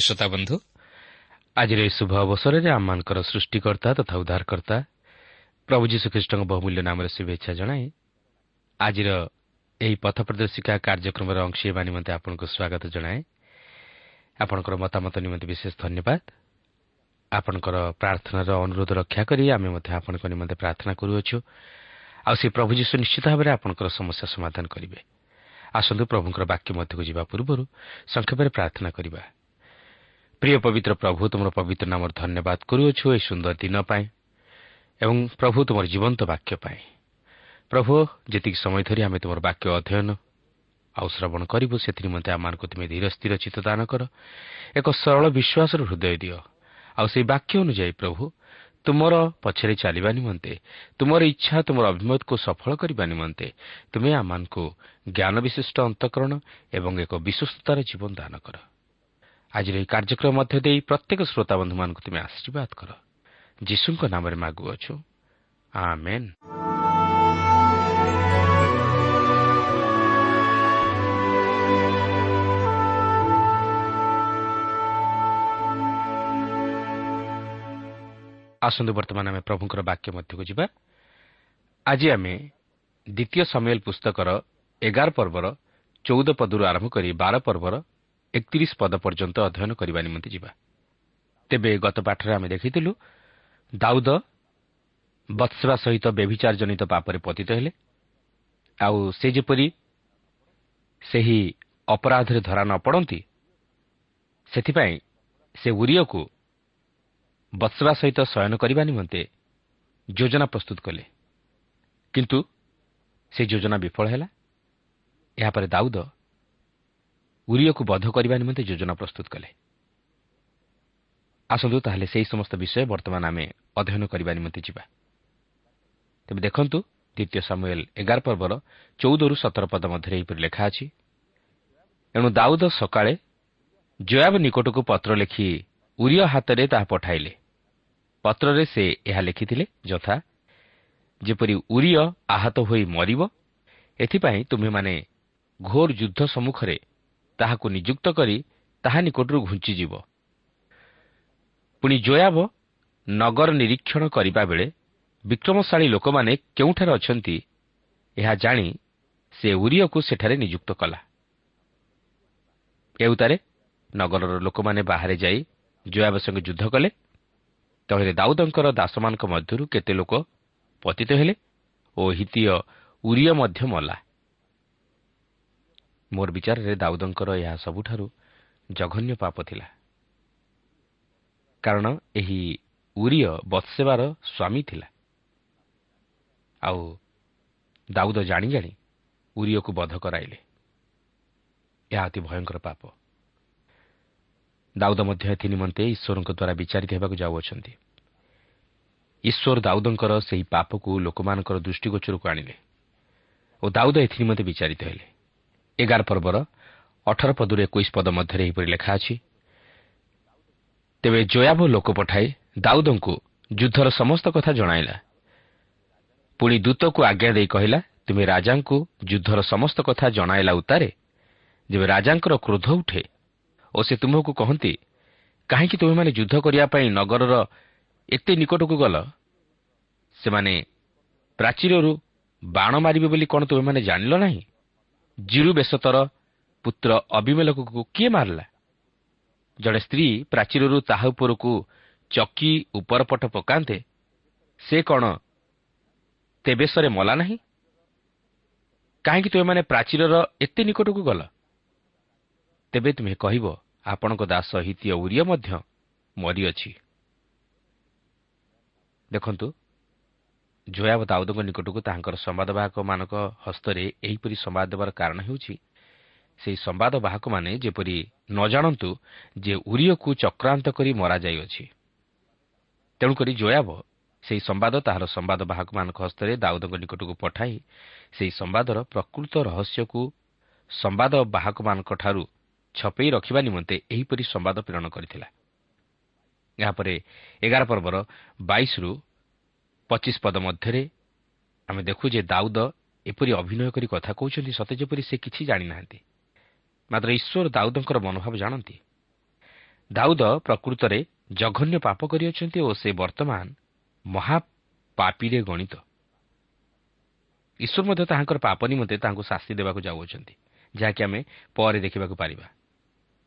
ଶ୍ରୋତା ବନ୍ଧୁ ଆଜିର ଏହି ଶୁଭ ଅବସରରେ ଆମମାନଙ୍କର ସୃଷ୍ଟିକର୍ତ୍ତା ତଥା ଉଦ୍ଧାରକର୍ତ୍ତା ପ୍ରଭୁ ଯୀଶୁଖ୍ରୀଷ୍ଟଙ୍କ ବହୁମୂଲ୍ୟ ନାମରେ ଶୁଭେଚ୍ଛା ଜଣାଇ ଆଜିର ଏହି ପଥ ପ୍ରଦର୍ଶିକା କାର୍ଯ୍ୟକ୍ରମର ଅଂଶ ହେବା ନିମନ୍ତେ ଆପଣଙ୍କୁ ସ୍ୱାଗତ ଜଣାଏ। ଆପଣଙ୍କର ମତାମତ ନିମନ୍ତେ ବିଶେଷ ଧନ୍ୟବାଦ। ଆପଣଙ୍କର ପ୍ରାର୍ଥନାର ଅନୁରୋଧ ରକ୍ଷା କରି ଆମେ ମଧ୍ୟ ଆପଣଙ୍କ ନିମନ୍ତେ ପ୍ରାର୍ଥନା କରୁଅଛୁ। ଆଉ ସେ ପ୍ରଭୁ ଯୀଶୁ ନିଶ୍ଚିତ ଭାବରେ ଆପଣଙ୍କର ସମସ୍ୟା ସମାଧାନ କରିବେ। ଆସନ୍ତୁ ପ୍ରଭୁଙ୍କର ବାକ୍ୟ ମଧ୍ୟକୁ ଯିବା ପୂର୍ବରୁ ସଂକ୍ଷେପରେ ପ୍ରାର୍ଥନା କରିବା। ପ୍ରିୟ ପବିତ୍ର ପ୍ରଭୁ ତୁମର ପବିତ୍ର ନାମର ଧନ୍ୟବାଦ କରୁଅଛୁ ଏହି ସୁନ୍ଦର ଦିନ ପାଇଁ ଏବଂ ପ୍ରଭୁ ତୁମର ଜୀବନ୍ତ ବାକ୍ୟ ପାଇଁ ପ୍ରଭୁ ଯେତିକି ସମୟ ଧରି ଆମେ ତୁମର ବାକ୍ୟ ଅଧ୍ୟୟନ ଆଉ ଶ୍ରବଣ କରିବୁ ସେଥି ନିମନ୍ତେ ଆମମାନଙ୍କୁ ତୁମେ ଧୀର ସ୍ଥିର ଚିତ୍ତ ଦାନ କର ଏକ ସରଳ ବିଶ୍ୱାସର ହୃଦୟ ଦିଅ ଆଉ ସେହି ବାକ୍ୟ ଅନୁଯାୟୀ ପ୍ରଭୁ ତୁମର ପଛରେ ଚାଲିବା ନିମନ୍ତେ ତୁମର ଇଚ୍ଛା ତୁମର ଅଭିମତକୁ ସଫଳ କରିବା ନିମନ୍ତେ ତୁମେ ଆମମାନଙ୍କୁ ଜ୍ଞାନ ବିଶିଷ୍ଟ ଅନ୍ତଃକରଣ ଏବଂ ଏକ ବିଶ୍ୱସ୍ତତାର ଜୀବନ ଦାନ କର ଆଜିର ଏହି କାର୍ଯ୍ୟକ୍ରମ ମଧ୍ୟ ଦେଇ ପ୍ରତ୍ୟେକ ଶ୍ରୋତାବନ୍ଧୁମାନଙ୍କୁ ତୁମେ ଆଶୀର୍ବାଦ କର। ଯୀଶୁଙ୍କ ନାମରେ ମାଗୁଅଛୁ। ଆମେନ୍। ଆସନ୍ତୁ ବର୍ତ୍ତମାନ ଆମେ ପ୍ରଭୁଙ୍କର ବାକ୍ୟ ମଧ୍ୟକୁ ଯିବା। ଆଜି ଆମେ ଦ୍ୱିତୀୟ ସମୟଲ ପୁସ୍ତକର ଏଗାର ପର୍ବର ଚଉଦ ପଦରୁ ଆରମ୍ଭ କରି ବାର ପର୍ବର ଏକତିରିଶ ପଦ ପର୍ଯ୍ୟନ୍ତ ଅଧ୍ୟୟନ କରିବା ନିମନ୍ତେ ଯିବା। ତେବେ ଗତ ପାଠରେ ଆମେ ଦେଖିଥିଲୁ ଦାଉଦ ବତ୍ସବା ସହିତ ବ୍ୟଭିଚାର ଜନିତ ପାପରେ ପତିତ ହେଲେ। ଆଉ ସେ ଯେପରି ସେହି ଅପରାଧରେ ଧରା ନ ପଡ଼ନ୍ତି ସେଥିପାଇଁ ସେ ଉରିୟକୁ ବତ୍ସବା ସହିତ ଶୟନ କରିବା ନିମନ୍ତେ ଯୋଜନା ପ୍ରସ୍ତୁତ କଲେ। କିନ୍ତୁ ସେ ଯୋଜନା ବିଫଳ ହେଲା। ଏହାପରେ ଦାଉଦ ଉରିୟକୁ ବଧ କରିବା ନିମନ୍ତେ ଯୋଜନା ପ୍ରସ୍ତୁତ କଲେ। ଆସନ୍ତୁ ତାହେଲେ ସେହି ସମସ୍ତ ବିଷୟ ବର୍ତ୍ତମାନ ଆମେ ଅଧ୍ୟୟନ କରିବା ନିମନ୍ତେ ଯିବା। ତେବେ ଦେଖନ୍ତୁ ଦ୍ୱିତୀୟ ସାମୁଏଲ ଏଗାର ପର୍ବର ଚଉଦରୁ ସତର ପଦ ମଧ୍ୟରେ ଏହିପରି ଲେଖା ଅଛି ଏଣୁ ଦାଉଦ ସକାଳେ ଜୟାବ ନିକଟକୁ ପତ୍ର ଲେଖି ଉରିୟ ହାତରେ ତାହା ପଠାଇଲେ। ପତ୍ରରେ ସେ ଏହା ଲେଖିଥିଲେ ଯଥା ଯେପରି ଉରିୟ ଆହତ ହୋଇ ମରିବ ଏଥିପାଇଁ ତୁମେମାନେ ଘୋର ଯୁଦ୍ଧ ସମ୍ମୁଖରେ ତାହାକୁ ନିଯୁକ୍ତ କରି ତାହା ନିକଟରୁ ଘୁଞ୍ଚିଯିବ। ପୁଣି ଜୟାବ ନଗର ନିରୀକ୍ଷଣ କରିବା ବେଳେ ବିକ୍ରମଶାଳୀ ଲୋକମାନେ କେଉଁଠାରେ ଅଛନ୍ତି ଏହା ଜାଣି ସେ ଉରିୟକୁ ସେଠାରେ ନିଯୁକ୍ତ କଲା। ଏଉତାରେ ନଗରର ଲୋକମାନେ ବାହାରେ ଯାଇ ଜୟାବ ସଙ୍ଗେ ଯୁଦ୍ଧ କଲେ। ତହିଁରେ ଦାଉଦଙ୍କର ଦାସମାନଙ୍କ ମଧ୍ୟରୁ କେତେ ଲୋକ ପତିତ ହେଲେ ଓ ହିତୀୟ ଉରିୟ ମଧ୍ୟ ମଲା। ମୋର ବିଚାରରେ ଦାଉଦଙ୍କର ଏହା ସବୁଠାରୁ ଜଘନ୍ୟ ପାପ ଥିଲା। କାରଣ ଏହି ଉରିୟ ବତ୍ସେବାର ସ୍ୱାମୀ ଥିଲା। ଆଉ ଦାଉଦ ଜାଣି ଜାଣି ଉରିୟକୁ ବଧ କରାଇଲେ। ଏହା ଅତି ଭୟଙ୍କର ପାପ। ଦାଉଦ ମଧ୍ୟ ଏଥି ନିମନ୍ତେ ଈଶ୍ୱରଙ୍କ ଦ୍ୱାରା ବିଚାରିତ ହେବାକୁ ଯାଉଅଛନ୍ତି। ଈଶ୍ୱର ଦାଉଦଙ୍କର ସେହି ପାପକୁ ଲୋକମାନଙ୍କର ଦୃଷ୍ଟିଗୋଚରକୁ ଆଣିଲେ ଓ ଦାଉଦ ଏଥି ନିମନ୍ତେ ବିଚାରିତ ହେଲେ। ଏଗାର ପର୍ବର ଅଠର ପଦରୁ ଏକୋଇଶ ପଦ ମଧ୍ୟରେ ଏହିପରି ଲେଖା ଅଛି। ତେବେ ଜୟାବ ଲୋକ ପଠାଇ ଦାଉଦଙ୍କୁ ଯୁଦ୍ଧର ସମସ୍ତ କଥା ଜଣାଇଲା। ପୁଣି ଦୂତକୁ ଆଜ୍ଞା ଦେଇ କହିଲା ତୁମେ ରାଜାଙ୍କୁ ଯୁଦ୍ଧର ସମସ୍ତ କଥା ଜଣାଇଲା ଉତ୍ତାରେ ଯେବେ ରାଜାଙ୍କର କ୍ରୋଧ ଉଠେ ଓ ସେ ତୁମକୁ କହନ୍ତି କାହିଁକି ତୁମେମାନେ ଯୁଦ୍ଧ କରିବା ପାଇଁ ନଗରର ଏତେ ନିକଟକୁ ଗଲ? ସେମାନେ ପ୍ରାଚୀରରୁ ବାଣ ମାରିବେ ବୋଲି କ'ଣ ତୁମେମାନେ ଜାଣିଲ ନାହିଁ? ଜିରୁ ବେଶତର ପୁତ୍ର ଅବିମେଲକକୁ କିଏ ମାରିଲା? ଜଣେ ସ୍ତ୍ରୀ ପ୍ରାଚୀରରୁ ତାହା ଉପରକୁ ଚକି ଉପରପଟ ପକାନ୍ତେ ସେ କ'ଣ ତେବେଶରେ ମଲା ନାହିଁ? କାହିଁକି ତୁମେମାନେ ପ୍ରାଚୀରର ଏତେ ନିକଟକୁ ଗଲ? ତେବେ ତୁମେ କହିବ ଆପଣଙ୍କ ଦାସ ହିତୀୟ ଉରିୟ ମଧ୍ୟ ମରିଅଛି। ଦେଖନ୍ତୁ ଜୟାବ ଦାଉଦଙ୍କ ନିକଟକୁ ତାହାଙ୍କର ସମ୍ବାଦବାହକମାନଙ୍କ ହସ୍ତରେ ଏହିପରି ସମ୍ବାଦ ଦେବାର କାରଣ ହେଉଛି ସେହି ସମ୍ବାଦବାହକମାନେ ଯେପରି ନ ଜାଣନ୍ତୁ ଯେ ଉରିୟକୁ ଚକ୍ରାନ୍ତ କରି ମରାଯାଇଅଛି। ତେଣୁକରି ଜୟାବ ସେହି ସମ୍ବାଦ ତାହାର ସମ୍ବାଦବାହକମାନଙ୍କ ହସ୍ତରେ ଦାଉଦଙ୍କ ନିକଟକୁ ପଠାଇ ସେହି ସମ୍ବାଦର ପ୍ରକୃତ ରହସ୍ୟକୁ ସମ୍ବାଦବାହକମାନଙ୍କଠାରୁ ଛପେଇ ରଖିବା ନିମନ୍ତେ ଏହିପରି ସମ୍ବାଦ ପ୍ରେରଣ କରିଥିଲା। ଏହାପରେ ଏଗାର ପର୍ବର ବାଇଶରୁ ପଚିଶ ପଦ ମଧ୍ୟରେ ଆମେ ଦେଖୁ ଯେ ଦାଉଦ ଏପରି ଅଭିନୟ କରି କଥା କହୁଛନ୍ତି ସତେ ଯେପରି ସେ କିଛି ଜାଣିନାହାନ୍ତି। ମାତ୍ର ଈଶ୍ୱର ଦାଉଦଙ୍କର ମନୋଭାବ ଜାଣନ୍ତି। ଦାଉଦ ପ୍ରକୃତରେ ଜଘନ୍ୟ ପାପ କରିଅଛନ୍ତି ଓ ସେ ବର୍ତ୍ତମାନ ମହାପାପୀରେ ଗଣିତ। ଈଶ୍ୱର ମଧ୍ୟ ତାହାଙ୍କର ପାପ ନିମନ୍ତେ ତାହାଙ୍କୁ ଶାସ୍ତି ଦେବାକୁ ଯାଉଅଛନ୍ତି ଯାହାକି ଆମେ ପରେ ଦେଖିବାକୁ ପାରିବା।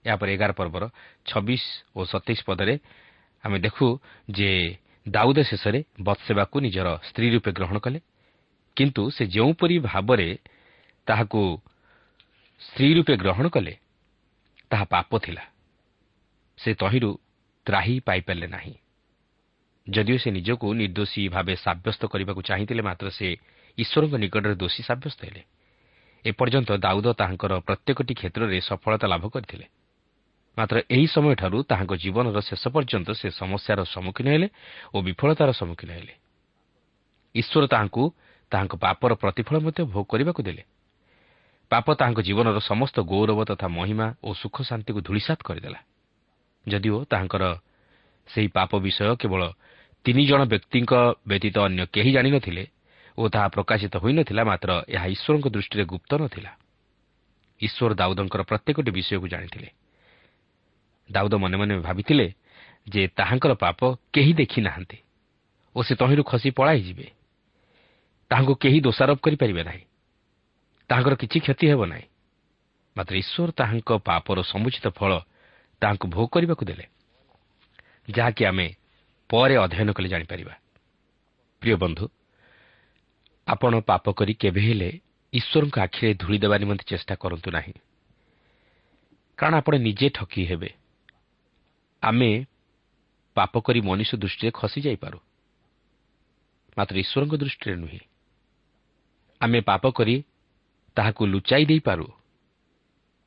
ଏହାପରେ ଏଗାର ପର୍ବର ଛବିଶ ଓ ସତେଇଶ ପଦରେ ଆମେ ଦେଖୁ ଯେ ଦାଉଦ ଶେଷରେ ବତ୍ସେବାକୁ ନିଜର ସ୍ତ୍ରୀ ରୂପେ ଗ୍ରହଣ କଲେ। କିନ୍ତୁ ସେ ଯେଉଁପରି ଭାବରେ ତାହାକୁ ସ୍ତ୍ରୀ ରୂପେ ଗ୍ରହଣ କଲେ ତାହା ପାପ ଥିଲା। ସେ ତହିଁରୁ ତ୍ରାହି ପାଇପାରିଲେ ନାହିଁ। ଯଦିଓ ସେ ନିଜକୁ ନିର୍ଦ୍ଦୋଷୀ ଭାବେ ସାବ୍ୟସ୍ତ କରିବାକୁ ଚାହିଁଥିଲେ ମାତ୍ର ସେ ଈଶ୍ୱରଙ୍କ ନିକଟରେ ଦୋଷୀ ସାବ୍ୟସ୍ତ ହେଲେ। ଏପର୍ଯ୍ୟନ୍ତ ଦାଉଦ ତାହାଙ୍କର ପ୍ରତ୍ୟେକଟି କ୍ଷେତ୍ରରେ ସଫଳତା ଲାଭ କରିଥିଲେ। ମାତ୍ର ଏହି ସମୟଠାରୁ ତାହାଙ୍କ ଜୀବନର ଶେଷ ପର୍ଯ୍ୟନ୍ତ ସେ ସମସ୍ୟାର ସମ୍ମୁଖୀନ ହେଲେ ଓ ବିଫଳତାର ସମ୍ମୁଖୀନ ହେଲେ। ଈଶ୍ୱର ତାହାଙ୍କୁ ତାହାଙ୍କ ପାପର ପ୍ରତିଫଳ ମଧ୍ୟ ଭୋଗ କରିବାକୁ ଦେଲେ। ପାପ ତାହାଙ୍କ ଜୀବନର ସମସ୍ତ ଗୌରବ ତଥା ମହିମା ଓ ସୁଖ ଶାନ୍ତିକୁ ଧୂଳିସାତ କରିଦେଲା। ଯଦିଓ ତାହାଙ୍କର ସେହି ପାପ ବିଷୟ କେବଳ ତିନି ଜଣ ବ୍ୟକ୍ତିଙ୍କ ବ୍ୟତୀତ ଅନ୍ୟ କେହି ଜାଣିନଥିଲେ ଓ ତାହା ପ୍ରକାଶିତ ହୋଇନଥିଲା ମାତ୍ର ଏହା ଈଶ୍ୱରଙ୍କ ଦୃଷ୍ଟିରେ ଗୁପ୍ତ ନଥିଲା। ଈଶ୍ୱର ଦାଉଦଙ୍କର ପ୍ରତ୍ୟେକଟି ବିଷୟକୁ ଜାଣିଥିଲେ। ଦାଉଦ ମନେ ମନେ ଭାବିଥିଲେ ଯେ ତାହାଙ୍କର ପାପ କେହି ଦେଖିନାହାନ୍ତି ଓ ସେ ତହିଁରୁ ଖସି ପଳାଇଯିବେ ତାହାଙ୍କୁ କେହି ଦୋଷାରୋପ କରିପାରିବେ ନାହିଁ। ତାହାଙ୍କର କିଛି କ୍ଷତି ହେବ ନାହିଁ। ମାତ୍ର ଈଶ୍ୱର ତାହାଙ୍କ ପାପର ସମୁଚିତ ଫଳ ତାହାଙ୍କୁ ଭୋଗ କରିବାକୁ ଦେଲେ। ଯାହାକି ଆମେ ପରେ ଅଧ୍ୟୟନ କଲେ ଜାଣିପାରିବା। ପ୍ରିୟ ବନ୍ଧୁ ଆପଣ ପାପ କରି କେବେ ହେଲେ ଈଶ୍ୱରଙ୍କ ଆଖିରେ ଧୂଳି ଦେବା ନିମନ୍ତେ ଚେଷ୍ଟା କରନ୍ତୁ ନାହିଁ। କାରଣ ଆପଣ ନିଜେ ଠକି ହେବେ। ଆମେ ପାପ କରି ମନୁଷ୍ୟ ଦୃଷ୍ଟିରେ ଖସିଯାଇପାରୁ ମାତ୍ର ଈଶ୍ୱରଙ୍କ ଦୃଷ୍ଟିରେ ନୁହେଁ। ଆମେ ପାପ କରି ତାହାକୁ ଲୁଚାଇ ଦେଇପାରୁ।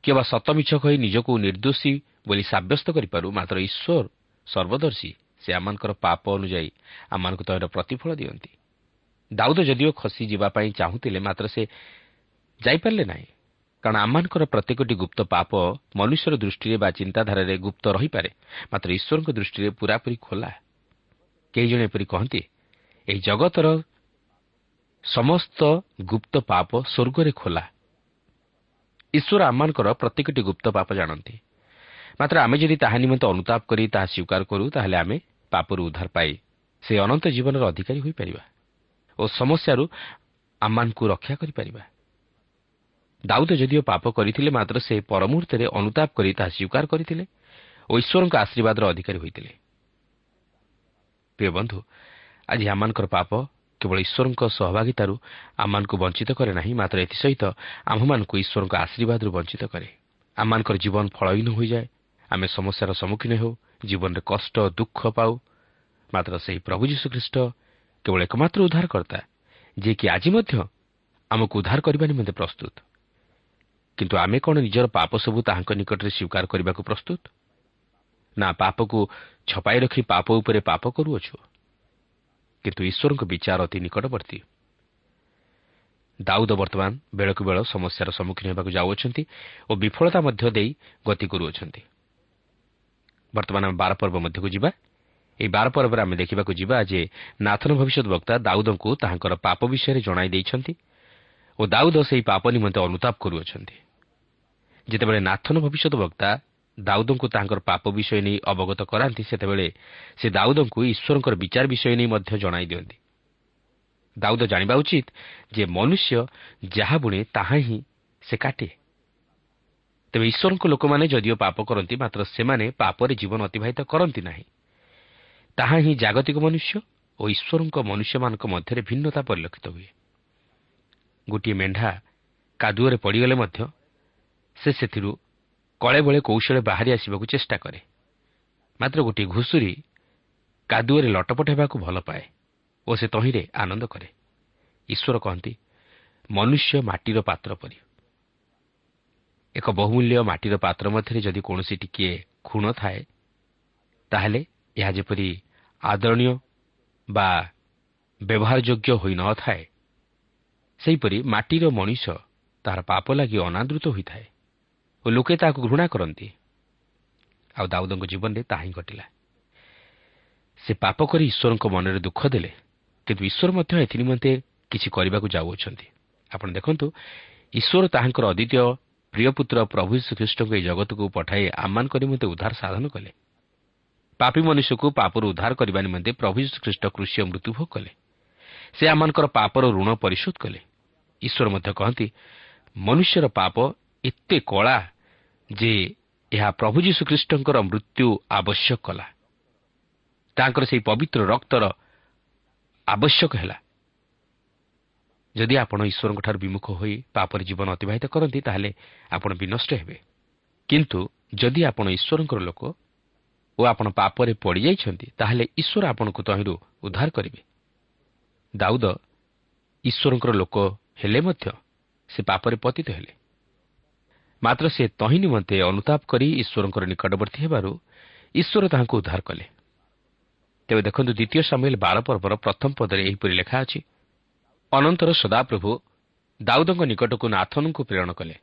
କିମ୍ବା ସତମିଛ କହି ନିଜକୁ ନିର୍ଦ୍ଦୋଷୀ ବୋଲି ସାବ୍ୟସ୍ତ କରିପାରୁ। ମାତ୍ର ଈଶ୍ୱର ସର୍ବଦର୍ଶୀ ସେ ଆମମାନଙ୍କର ପାପ ଅନୁଯାୟୀ ଆମମାନଙ୍କୁ ତହିଁର ପ୍ରତିଫଳ ଦିଅନ୍ତି। ଦାଉଦ ଯଦିଓ ଖସିଯିବା ପାଇଁ ଚାହୁଁଥିଲେ ମାତ୍ର ସେ ଯାଇପାରିଲେ ନାହିଁ। କାରଣ ଆମମାନଙ୍କର ପ୍ରତ୍ୟେକଟି ଗୁପ୍ତ ପାପ ମନୁଷ୍ୟର ଦୃଷ୍ଟିରେ ବା ଚିନ୍ତାଧାରାରେ ଗୁପ୍ତ ରହିପାରେ। ମାତ୍ର ଈଶ୍ୱରଙ୍କ ଦୃଷ୍ଟିରେ ପୁରାପୁରି ଖୋଲା। କେହି ଜଣେ ଏପରି କହନ୍ତି ଏହି ଜଗତର ସମସ୍ତ ଗୁପ୍ତ ପାପ ସ୍ୱର୍ଗରେ ଖୋଲା। ଈଶ୍ୱର ଆମମାନଙ୍କର ପ୍ରତ୍ୟେକଟି ଗୁପ୍ତ ପାପ ଜାଣନ୍ତି। ମାତ୍ର ଆମେ ଯଦି ତାହା ନିମନ୍ତେ ଅନୁତାପ କରି ତାହା ସ୍ୱୀକାର କରୁ ତାହେଲେ ଆମେ ପାପରୁ ଉଦ୍ଧାର ପାଇ ସେ ଅନନ୍ତ ଜୀବନର ଅଧିକାରୀ ହୋଇପାରିବା ଓ ସମସ୍ୟାରୁ ଆମମାନଙ୍କୁ ରକ୍ଷା କରିପାରିବା। ଦାଉଦ ଯଦିଓ ପାପ କରିଥିଲେ ମାତ୍ର ସେ ପରମୁହୂର୍ତ୍ତରେ ଅନୁତାପ କରି ତାହା ସ୍ୱୀକାର କରିଥିଲେ ଓ ଈଶ୍ୱରଙ୍କ ଆଶୀର୍ବାଦର ଅଧିକାରୀ ହୋଇଥିଲେ। ପ୍ରିୟ ବନ୍ଧୁ ଆଜି ଆମମାନଙ୍କର ପାପ କେବଳ ଈଶ୍ୱରଙ୍କ ସହଭାଗିତାରୁ ଆମମାନଙ୍କୁ ବଞ୍ଚିତ କରେ ନାହିଁ ମାତ୍ର ଏଥିସହିତ ଆମ୍ଭମାନଙ୍କୁ ଈଶ୍ୱରଙ୍କ ଆଶୀର୍ବାଦରୁ ବଞ୍ଚିତ କରେ। ଆମମାନଙ୍କର ଜୀବନ ଫଳହୀନ ହୋଇଯାଏ ଆମେ ସମସ୍ୟାର ସମ୍ମୁଖୀନ ହେଉ ଜୀବନରେ କଷ୍ଟ ଦୁଃଖ ପାଉ ମାତ୍ର ସେହି ପ୍ରଭୁ ଯୀଶୁଖ୍ରୀଷ୍ଟ କେବଳ ଏକମାତ୍ର ଉଦ୍ଧାରକର୍ତ୍ତା ଯିଏକି ଆଜି ମଧ୍ୟ ଆମକୁ ଉଦ୍ଧାର କରିବା ନିମନ୍ତେ ପ୍ରସ୍ତୁତ। କିନ୍ତୁ ଆମେ କ'ଣ ନିଜର ପାପ ସବୁ ତାହାଙ୍କ ନିକଟରେ ସ୍ୱୀକାର କରିବାକୁ ପ୍ରସ୍ତୁତ? ନା ପାପକୁ ଛପାଇ ରଖି ପାପ ଉପରେ ପାପ କରୁଅଛୁ? କିନ୍ତୁ ଈଶ୍ୱରଙ୍କ ବିଚାର ଅତି ନିକଟବର୍ତ୍ତୀ। ଦାଉଦ ବର୍ତ୍ତମାନ ବେଳକୁ ବେଳ ସମସ୍ୟାର ସମ୍ମୁଖୀନ ହେବାକୁ ଯାଉଅଛନ୍ତି ଓ ବିଫଳତା ମଧ୍ୟ ଦେଇ ଗତି କରୁଅଛନ୍ତି। ବର୍ତ୍ତମାନ ଆମେ ବାର ପର୍ବ ମଧ୍ୟକୁ ଯିବା। ଏହି ବାର ପର୍ବରେ ଆମେ ଦେଖିବାକୁ ଯିବା ଯେ ନାଥନ ଭବିଷ୍ୟତ ବକ୍ତା ଦାଉଦଙ୍କୁ ତାହାଙ୍କର ପାପ ବିଷୟରେ ଜଣାଇ ଦେଇଛନ୍ତି ଓ ଦାଉଦ ସେହି ପାପ ନିମନ୍ତେ ଅନୁତାପ କରୁଅଛନ୍ତି। ଯେତେବେଳେ ନାଥନ ଭବିଷ୍ୟତ ବକ୍ତା ଦାଉଦଙ୍କୁ ତାହାଙ୍କର ପାପ ବିଷୟ ନେଇ ଅବଗତ କରାନ୍ତି ସେତେବେଳେ ସେ ଦାଉଦଙ୍କୁ ଈଶ୍ୱରଙ୍କର ବିଚାର ବିଷୟ ନେଇ ମଧ୍ୟ ଜଣାଇ ଦିଅନ୍ତି। ଦାଉଦ ଜାଣିବା ଉଚିତ ଯେ ମନୁଷ୍ୟ ଯାହା ବୁଣେ ତାହା ହିଁ ସେ କାଟେ। ତେବେ ଈଶ୍ୱରଙ୍କ ଲୋକମାନେ ଯଦିଓ ପାପ କରନ୍ତି ମାତ୍ର ସେମାନେ ପାପରେ ଜୀବନ ଅତିବାହିତ କରନ୍ତି ନାହିଁ। ତାହା ହିଁ ଜାଗତିକ ମନୁଷ୍ୟ ଓ ଈଶ୍ୱରଙ୍କ ମନୁଷ୍ୟମାନଙ୍କ ମଧ୍ୟରେ ଭିନ୍ନତା ପରିଲକ୍ଷିତ ହୁଏ। ଗୋଟିଏ ମେଣ୍ଢା କାଦୁଅରେ ପଡ଼ିଗଲେ ମଧ୍ୟ ସେ ସେଥିରୁ କଳେ ବଳେ କୌଶଳେ ବାହାରି ଆସିବାକୁ ଚେଷ୍ଟା କରେ। ମାତ୍ର ଗୋଟିଏ ଘୁଷୁରୀ କାଦୁଅରେ ଲଟପଟ ହେବାକୁ ଭଲ ପାଏ ଓ ସେ ତହିଁରେ ଆନନ୍ଦ କରେ। ଈଶ୍ୱର କହନ୍ତି ମନୁଷ୍ୟ ମାଟିର ପାତ୍ର ପରି। ଏକ ବହୁମୂଲ୍ୟ ମାଟିର ପାତ୍ର ମଧ୍ୟରେ ଯଦି କୌଣସି ଟିକିଏ ଖୁଣ ଥାଏ ତାହେଲେ ଏହା ଯେପରି ଆଦରଣୀୟ ବା ବ୍ୟବହାରଯୋଗ୍ୟ ହୋଇ ନଥାଏ ସେହିପରି ମାଟିର ମଣିଷ ତାହାର ପାପ ଲାଗି ଅନାଦୃତ ହୋଇଥାଏ। ଓ ଲୋକେ ତାହାକୁ ଘୃଣା କରନ୍ତି। ଆଉ ଦାଉଦଙ୍କ ଜୀବନରେ ତାହା ହିଁ ଘଟିଲା। ସେ ପାପ କରି ଈଶ୍ୱରଙ୍କ ମନରେ ଦୁଃଖ ଦେଲେ କିନ୍ତୁ ଈଶ୍ୱର ମଧ୍ୟ ଏଥିନିମନ୍ତେ କିଛି କରିବାକୁ ଯାଉଅଛନ୍ତି। ଆପଣ ଦେଖନ୍ତୁ ଈଶ୍ୱର ତାହାଙ୍କର ଅଦ୍ୱିତୀୟ ପ୍ରିୟପୁତ୍ର ପ୍ରଭୁ ଶ୍ରୀଖ୍ରୀଷ୍ଟଙ୍କୁ ଏହି ଜଗତକୁ ପଠାଇ ଆମମାନଙ୍କ ନିମନ୍ତେ ଉଦ୍ଧାର ସାଧନ କଲେ। ପାପୀ ମନୁଷ୍ୟକୁ ପାପରୁ ଉଦ୍ଧାର କରିବା ନିମନ୍ତେ ପ୍ରଭୁ ଶ୍ରୀଖ୍ରୀଷ୍ଟ କୃଷି ମୃତ୍ୟୁଭୋଗ କଲେ। ସେ ଆମମାନଙ୍କର ପାପର ଋଣ ପରିଶୋଧ କଲେ। ଈଶ୍ୱର ମଧ୍ୟ କହନ୍ତି ମନୁଷ୍ୟର ପାପ ଏତେ କଳା ଯେ ଏହା ପ୍ରଭୁ ଯୀଶୁଖ୍ରୀଷ୍ଟଙ୍କର ମୃତ୍ୟୁ ଆବଶ୍ୟକ କଲା। ତାଙ୍କର ସେହି ପବିତ୍ର ରକ୍ତର ଆବଶ୍ୟକ ହେଲା। ଯଦି ଆପଣ ଈଶ୍ୱରଙ୍କଠାରୁ ବିମୁଖ ହୋଇ ପାପରେ ଜୀବନ ଅତିବାହିତ କରନ୍ତି ତାହେଲେ ଆପଣ ବିନଷ୍ଟ ହେବେ। କିନ୍ତୁ ଯଦି ଆପଣ ଈଶ୍ୱରଙ୍କର ଲୋକ ଓ ଆପଣ ପାପରେ ପଡ଼ିଯାଇଛନ୍ତି ତାହେଲେ ଈଶ୍ୱର ଆପଣଙ୍କୁ ତହିଁରୁ ଉଦ୍ଧାର କରିବେ। ଦାଉଦ ଈଶ୍ୱରଙ୍କର ଲୋକ ହେଲେ ମଧ୍ୟ ସେ ପାପରେ ପତିତ ହେଲେ। ମାତ୍ର ସେ ତହିଁ ନିମନ୍ତେ ଅନୁତାପ କରି ଈଶ୍ୱରଙ୍କର ନିକଟବର୍ତ୍ତୀ ହେବାରୁ ଈଶ୍ୱର ତାହାଙ୍କୁ ଉଦ୍ଧାର କଲେ ତେବେ ଦେଖନ୍ତୁ ଦ୍ୱିତୀୟ ସାମିଲ ବାର ପର୍ବର ପ୍ରଥମ ପଦରେ ଏହିପରି ଲେଖା ଅଛି ଅନନ୍ତର ସଦାପ୍ରଭୁ ଦାଉଦଙ୍କ ନିକଟକୁ ନାଥନଙ୍କୁ ପ୍ରେରଣ କଲେ।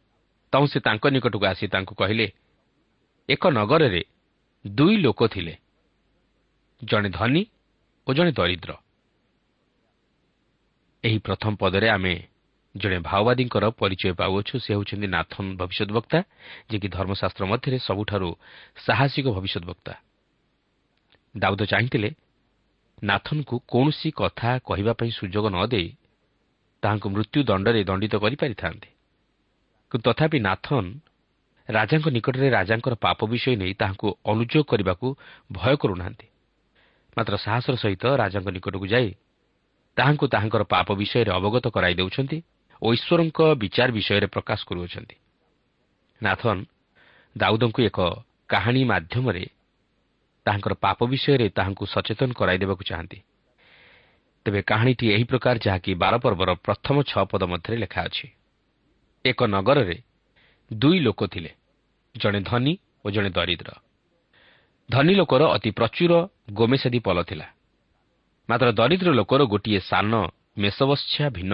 ତହୁଁ ସେ ତାଙ୍କ ନିକଟକୁ ଆସି ତାଙ୍କୁ କହିଲେ ଏକ ନଗରରେ ଦୁଇ ଲୋକ ଥିଲେ ଜଣେ ଧନୀ ଓ ଜଣେ ଦରିଦ୍ର। ଏହି ପ୍ରଥମ ପଦରେ ଆମେ ଜଣେ ମାଓବାଦୀଙ୍କର ପରିଚୟ ପାଉଅଛୁ ସେ ହେଉଛନ୍ତି ନାଥନ ଭବିଷ୍ୟତ ବକ୍ତା ଯିଏକି ଧର୍ମଶାସ୍ତ୍ର ମଧ୍ୟରେ ସବୁଠାରୁ ସାହସିକ ଭବିଷ୍ୟତ ବକ୍ତା ଦାଉଦ ଚାହିଁଥିଲେ ନାଥନକୁ କୌଣସି କଥା କହିବା ପାଇଁ ସୁଯୋଗ ନ ଦେଇ ତାହାଙ୍କୁ ମୃତ୍ୟୁ ଦଣ୍ଡରେ ଦଣ୍ଡିତ କରିପାରିଥାନ୍ତେ। କିନ୍ତୁ ତଥାପି ନାଥନ ରାଜାଙ୍କ ନିକଟରେ ରାଜାଙ୍କର ପାପ ବିଷୟ ନେଇ ତାହାଙ୍କୁ ଅନୁଯୋଗ କରିବାକୁ ଭୟ କରୁନାହାନ୍ତି। ମାତ୍ର ସାହସର ସହିତ ରାଜାଙ୍କ ନିକଟକୁ ଯାଇ ତାହାଙ୍କୁ ତାହାଙ୍କର ପାପ ବିଷୟରେ ଅବଗତ କରାଇ ଦେଉଛନ୍ତି। ଓ ଈଶ୍ୱରଙ୍କ ବିଚାର ବିଷୟରେ ପ୍ରକାଶ କରୁଅଛନ୍ତି। ନାଥନ ଦାଉଦଙ୍କୁ ଏକ କାହାଣୀ ମାଧ୍ୟମରେ ତାହାଙ୍କର ପାପ ବିଷୟରେ ତାହାଙ୍କୁ ସଚେତନ କରାଇଦେବାକୁ ଚାହାନ୍ତି। ତେବେ କାହାଣୀଟି ଏହି ପ୍ରକାର ଯାହାକି ବାର ପର୍ବର ପ୍ରଥମ ଛଅ ପଦ ମଧ୍ୟରେ ଲେଖା ଅଛି। ଏକ ନଗରରେ ଦୁଇ ଲୋକ ଥିଲେ ଜଣେ ଧନୀ ଓ ଜଣେ ଦରିଦ୍ର। ଧନୀ ଲୋକର ଅତି ପ୍ରଚୁର ଗୋମେସାଦି ପଲ ଥିଲା। ମାତ୍ର ଦରିଦ୍ର ଲୋକର ଗୋଟିଏ ସାନ ମେଷବତ୍ସା ଭିନ୍ନ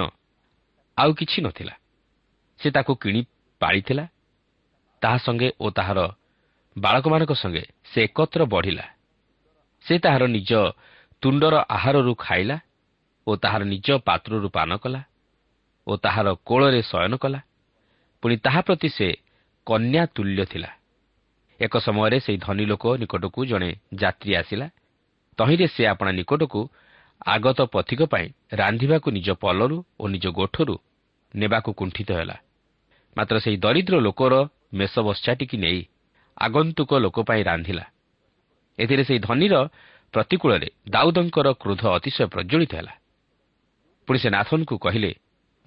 ଆଉ କିଛି ନଥିଲା। ସେ ତାକୁ କିଣି ପାଳିଥିଲା। ତାହା ସଙ୍ଗେ ଓ ତାହାର ବାଳକମାନଙ୍କ ସଙ୍ଗେ ସେ ଏକତ୍ର ବଢ଼ିଲା। ସେ ତାହାର ନିଜ ତୁଣ୍ଡର ଆହାରରୁ ଖାଇଲା ଓ ତାହାର ନିଜ ପାତ୍ରରୁ ପାନ କଲା ଓ ତାହାର କୋଳରେ ଶୟନ କଲା। ପୁଣି ତାହା ପ୍ରତି ସେ କନ୍ୟା ତୁଲ୍ୟ ଥିଲା। ଏକ ସମୟରେ ସେହି ଧନୀ ଲୋକ ନିକଟକୁ ଜଣେ ଯାତ୍ରୀ ଆସିଲା। ତହିଁରେ ସେ ଆପଣା ନିକଟକୁ ଆଗତ ପଥିକ ପାଇଁ ରାନ୍ଧିବାକୁ ନିଜ ପଲରୁ ଓ ନିଜ ଗୋଠରୁ ନେବାକୁ କୁଣ୍ଠିତ ହେଲା। ମାତ୍ର ସେହି ଦରିଦ୍ର ଲୋକର ମେଷବସ୍ୟାଟିକି ନେଇ ଆଗନ୍ତୁକ ଲୋକ ପାଇଁ ରାନ୍ଧିଲା। ଏଥିରେ ସେହି ଧନୀର ପ୍ରତିକୂଳରେ ଦାଉଦଙ୍କର କ୍ରୋଧ ଅତିଶୟ ପ୍ରଜ୍ୱଳିତ ହେଲା। ପୁଣି ସେ ନାଥନକୁ କହିଲେ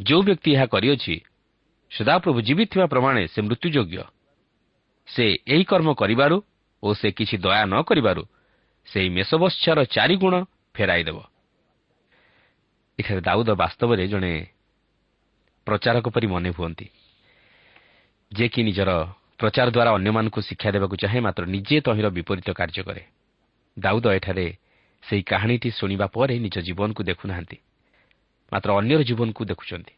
ଯେଉଁ ବ୍ୟକ୍ତି ଏହା କରିଅଛି ସଦାପ୍ରଭୁ ଜୀବିତ ଥିବା ପ୍ରମାଣେ ସେ ମୃତ୍ୟୁଯୋଗ୍ୟ। ସେ ଏହି କର୍ମ କରିବାରୁ ଓ ସେ କିଛି ଦୟା ନ କରିବାରୁ ସେହି ମେଷବତ୍ସାର ଚାରିଗୁଣ ଫେରାଇଦେବ। ଏଠାରେ ଦାଉଦ ବାସ୍ତବରେ ଜଣେ ପ୍ରଚାରକ ପରି ମନେ ହୁଅନ୍ତି। ଯିଏକି ନିଜର ପ୍ରଚାର ଦ୍ୱାରା ଅନ୍ୟମାନଙ୍କୁ ଶିକ୍ଷା ଦେବାକୁ ଚାହେଁ ମାତ୍ର ନିଜେ ତହିଁର ବିପରୀତ କାର୍ଯ୍ୟ କରେ। ଦାଉଦ ଏଠାରେ ସେହି କାହାଣୀଟି ଶୁଣିବା ପରେ ନିଜ ଜୀବନକୁ ଦେଖୁନାହାନ୍ତି। ମାତ୍ର ଅନ୍ୟର ଜୀବନକୁ ଦେଖୁଛନ୍ତି।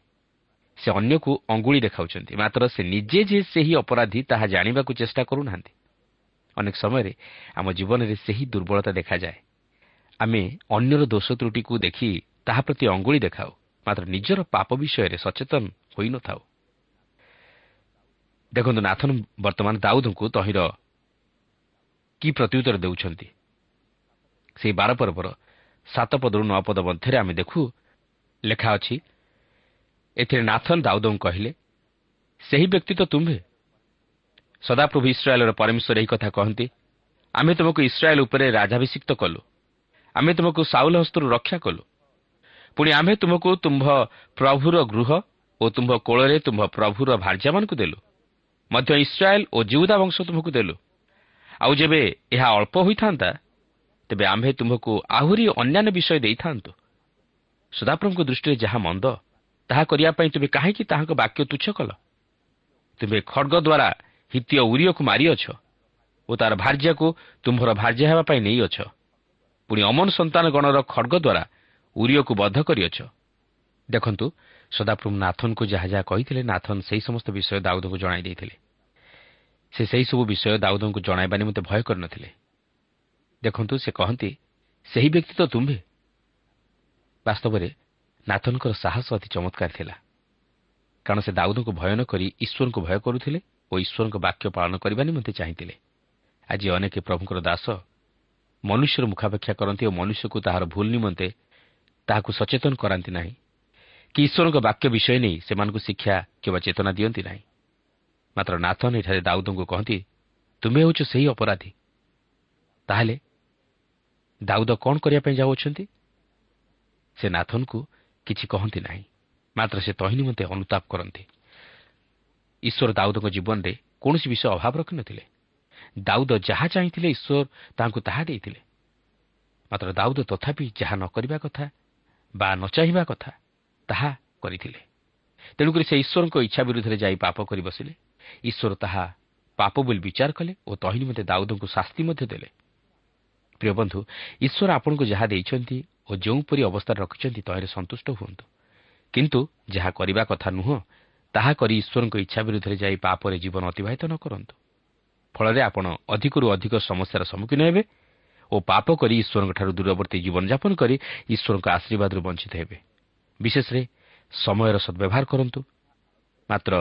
ସେ ଅନ୍ୟକୁ ଅଙ୍ଗୁଳି ଦେଖାଉଛନ୍ତି। ମାତ୍ର ସେ ନିଜେ ଯେ ସେହି ଅପରାଧୀ ତାହା ଜାଣିବାକୁ ଚେଷ୍ଟା କରୁନାହାନ୍ତି। ଅନେକ ସମୟରେ ଆମ ଜୀବନରେ ସେହି ଦୁର୍ବଳତା ଦେଖାଯାଏ। ଆମେ ଅନ୍ୟର ଦୋଷ ତ୍ରୁଟିକୁ ଦେଖି ତାହା ପ୍ରତି ଅଙ୍ଗୁଳି ଦେଖାଉ। ମାତ୍ର ନିଜର ପାପ ବିଷୟରେ ସଚେତନ ହୋଇନଥାଉ। ଦେଖନ୍ତୁ ନାଥନ ବର୍ତ୍ତମାନ ଦାଉଦଙ୍କୁ ତହିଁର କି ପ୍ରତ୍ୟୁତ୍ତର ଦେଉଛନ୍ତି? ସେହି ବାର ପର୍ବର ସାତ ପଦରୁ ନଅ ପଦ ମଧ୍ୟରେ ଆମେ ଦେଖୁ ଲେଖା ଅଛି ଏଥିରେ ନାଥନ ଦାଉଦଙ୍କୁ କହିଲେ ସେହି ବ୍ୟକ୍ତି ତ ତୁମ୍ଭେ? ସଦାପ୍ରଭୁ ଇସ୍ରାଏଲ୍ର ପରମେଶ୍ୱର ଏହି କଥା କହନ୍ତି। ଆମେ ତୁମକୁ ଇସ୍ରାଏଲ୍ ଉପରେ ରାଜାଭିଷିକ୍ତ କଲୁ। ଆମେ ତୁମକୁ ସାଉଲ ହସ୍ତରୁ ରକ୍ଷା କଲୁ। ପୁଣି ଆମ୍ଭେ ତୁମକୁ ତୁମ୍ଭ ପ୍ରଭୁର ଗୃହ ଓ ତୁମ୍ଭ କୋଳରେ ତୁମ୍ଭ ପ୍ରଭୁର ଭାର୍ଯ୍ୟାମାନଙ୍କୁ ଦେଲୁ। ମଧ୍ୟ ଇସ୍ରାଏଲ୍ ଓ ଜିଉଦା ବଂଶ ତୁମକୁ ଦେଲୁ। ଆଉ ଯେବେ ଏହା ଅଳ୍ପ ହୋଇଥାନ୍ତା ତେବେ ଆମ୍ଭେ ତୁମ୍ଭକୁ ଆହୁରି ଅନ୍ୟାନ୍ୟ ବିଷୟ ଦେଇଥାନ୍ତୁ। ସଦାପ୍ରଭୁଙ୍କ ଦୃଷ୍ଟିରେ ଯାହା ମନ୍ଦ ତାହା କରିବା ପାଇଁ ତୁମେ କାହିଁକି ତାହାଙ୍କ ବାକ୍ୟ ତୁଚ୍ଛ କଲ? ତୁମେ ଖଡ଼ଗ ଦ୍ୱାରା ହିତୀୟ ଉରିୟକୁ ମାରିଅଛ ଓ ତାର ଭାର୍ଯ୍ୟାକୁ ତୁମ୍ଭର ଭାର୍ଯ୍ୟା ହେବା ପାଇଁ ନେଇଅଛ। ପୁଣି ଅମନ ସନ୍ତାନ ଗଣର ଖଡ଼ଗ ଦ୍ୱାରା ଉରିୟକୁ ବଦ୍ଧ କରିଅଛ। ଦେଖନ୍ତୁ ସଦାପ୍ରଭୁ ନାଥନକୁ ଯାହା ଯାହା କହିଥିଲେ ନାଥନ ସେହି ସମସ୍ତ ବିଷୟ ଦାଉଦଙ୍କୁ ଜଣାଇ ଦେଇଥିଲେ। ସେ ସେହିସବୁ ବିଷୟ ଦାଉଦଙ୍କୁ ଜଣାଇବା ନିମନ୍ତେ ଭୟ କରିନଥିଲେ। ଦେଖନ୍ତୁ ସେ କହନ୍ତି ସେହି ବ୍ୟକ୍ତି ତ ତୁମ୍ଭେ? ବାସ୍ତବରେ ନାଥନଙ୍କର ସାହସ ଅତି ଚମତ୍କାର ଥିଲା। କାରଣ ସେ ଦାଉଦଙ୍କୁ ଭୟ ନ କରି ଈଶ୍ୱରଙ୍କୁ ଭୟ କରୁଥିଲେ ଓ ଈଶ୍ୱରଙ୍କ ବାକ୍ୟ ପାଳନ କରିବା ନିମନ୍ତେ ଚାହିଁଥିଲେ। ଆଜି ଅନେକ ପ୍ରଭୁଙ୍କର ଦାସ ମନୁଷ୍ୟର ମୁଖାପେକ୍ଷା କରନ୍ତି ଓ ମନୁଷ୍ୟକୁ ତାହାର ଭୁଲ ନିମନ୍ତେ ତାହାକୁ ସଚେତନ କରାନ୍ତି ନାହିଁ। କି ଈଶ୍ୱରଙ୍କ ବାକ୍ୟ ବିଷୟ ନେଇ ସେମାନଙ୍କୁ ଶିକ୍ଷା କିମ୍ବା ଚେତନା ଦିଅନ୍ତି ନାହିଁ। ମାତ୍ର ନାଥନ ଏଠାରେ ଦାଉଦଙ୍କୁ କହନ୍ତି ତୁମେ ହେଉଛ ସେହି ଅପରାଧୀ। ତାହେଲେ ଦାଉଦ କ'ଣ କରିବା ପାଇଁ ଯାଉଅଛନ୍ତି? ସେ ନାଥନକୁ କିଛି କହନ୍ତି ନାହିଁ। ମାତ୍ର ସେ ତହିଁ ନିମନ୍ତେ ଅନୁତାପ କରନ୍ତି। ଈଶ୍ୱର ଦାଉଦଙ୍କ ଜୀବନରେ କୌଣସି ବିଷୟ ଅଭାବ ରଖିନଥିଲେ ଦାଉଦ ଯାହା ଚାହିଁଥିଲେ ଈଶ୍ୱର ତାହାଙ୍କୁ ତାହା ଦେଇଥିଲେ। ମାତ୍ର ଦାଉଦ ତଥାପି ଯାହା ନ କରିବା କଥା ବା ନ ଚାହିଁବା କଥା ତାହା କରିଥିଲେ। ତେଣୁକରି ସେ ଈଶ୍ୱରଙ୍କ ଇଚ୍ଛା ବିରୁଦ୍ଧରେ ଯାଇ ପାପ କରି ବସିଲେ। ଈଶ୍ୱର ତାହା ପାପ ବୋଲି ବିଚାର କଲେ ଓ ତହି ନିମନ୍ତେ ଦାଉଦଙ୍କୁ ଶାସ୍ତି ମଧ୍ୟ ଦେଲେ। ପ୍ରିୟ ବନ୍ଧୁ ଈଶ୍ୱର ଆପଣଙ୍କୁ ଯାହା ଦେଇଛନ୍ତି ଓ ଯେଉଁପରି ଅବସ୍ଥାରେ ରଖିଛନ୍ତି ତହିଁରେ ସନ୍ତୁଷ୍ଟ ହୁଅନ୍ତୁ। କିନ୍ତୁ ଯାହା କରିବା କଥା ନୁହଁ ତାହା କରି ଈଶ୍ୱରଙ୍କ ଇଚ୍ଛା ବିରୁଦ୍ଧରେ ଯାଇ ପାପରେ ଜୀବନ ଅତିବାହିତ ନ କରନ୍ତୁ। ଫଳରେ ଆପଣ ଅଧିକରୁ ଅଧିକ ସମସ୍ୟାର ସମ୍ମୁଖୀନ ହେବେ ଓ ପାପ କରି ଈଶ୍ୱରଙ୍କଠାରୁ ଦୂରବର୍ତ୍ତୀ ଜୀବନଯାପନ କରି ଈଶ୍ୱରଙ୍କ ଆଶୀର୍ବାଦରୁ ବଞ୍ଚିତ ହେବେ। ବିଶେଷରେ ସମୟର ସଦ୍ବ୍ୟବହାର କରନ୍ତୁ। ମାତ୍ର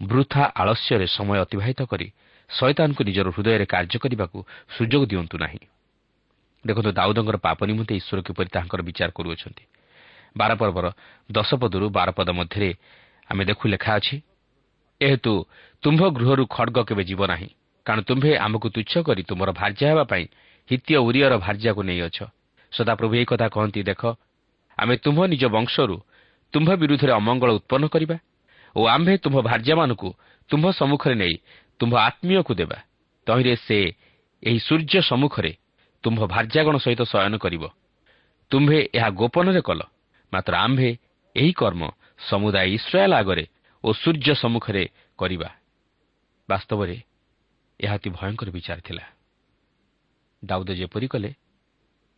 ବୃଥା ଆଳସ୍ୟରେ ସମୟ ଅତିବାହିତ କରି ଶୈତାନଙ୍କୁ ନିଜର ହୃଦୟରେ କାର୍ଯ୍ୟ କରିବାକୁ ସୁଯୋଗ ଦିଅନ୍ତୁ ନାହିଁ। ଦେଖନ୍ତୁ ଦାଉଦଙ୍କର ପାପ ନିମନ୍ତେ ଈଶ୍ୱର କିପରି ତାହାଙ୍କର ବିଚାର କରୁଅଛନ୍ତି। ବାର ପର୍ବର ଦଶ ପଦରୁ ବାର ପଦ ମଧ୍ୟରେ ଆମେ ଦେଖୁ ଲେଖା ଅଛି ଏହେତୁ ତୁମ୍ଭ ଗୃହରୁ ଖଡ଼ଗ କେବେ ଯିବ ନାହିଁ କାରଣ ତୁମ୍ଭେ ଆମକୁ ତୁଚ୍ଛ କରି ତୁମର ଭାର୍ଯ୍ୟା ହେବା ପାଇଁ ହିତୀୟ ଉରିୟର ଭାର୍ଯ୍ୟାକୁ ନେଇଅଛ। ସଦାପ୍ରଭୁ ଏହି କଥା କହନ୍ତି ଦେଖ ଆମେ ତୁମ୍ଭ ନିଜ ବଂଶରୁ ତୁମ୍ଭ ବିରୁଦ୍ଧରେ ଅମଙ୍ଗଳ ଉତ୍ପନ୍ନ କରିବା ଓ ଆମ୍ଭେ ତୁମ୍ଭ ଭାର୍ଯ୍ୟାମାନଙ୍କୁ ତୁମ୍ଭ ସମ୍ମୁଖରେ ନେଇ ତୁମ୍ଭ ଆତ୍ମୀୟକୁ ଦେବା। ତହିଁରେ ସେ ଏହି ସୂର୍ଯ୍ୟ ସମ୍ମୁଖରେ ତୁମ୍ଭ ଭାର୍ଯ୍ୟାଗଣ ସହିତ ଶୟନ କରିବ। ତୁମ୍ଭେ ଏହା ଗୋପନରେ କଲ ମାତ୍ର ଆମ୍ଭେ ଏହି କର୍ମ ସମୁଦାୟ ଇସ୍ରାଏଲ୍ ଆଗରେ ଓ ସୂର୍ଯ୍ୟ ସମ୍ମୁଖରେ କରିବା। ବାସ୍ତବରେ ଏହା ଅତି ଭୟଙ୍କର ବିଚାର ଥିଲା। ଦାଉଦ ଯେପରି କଲେ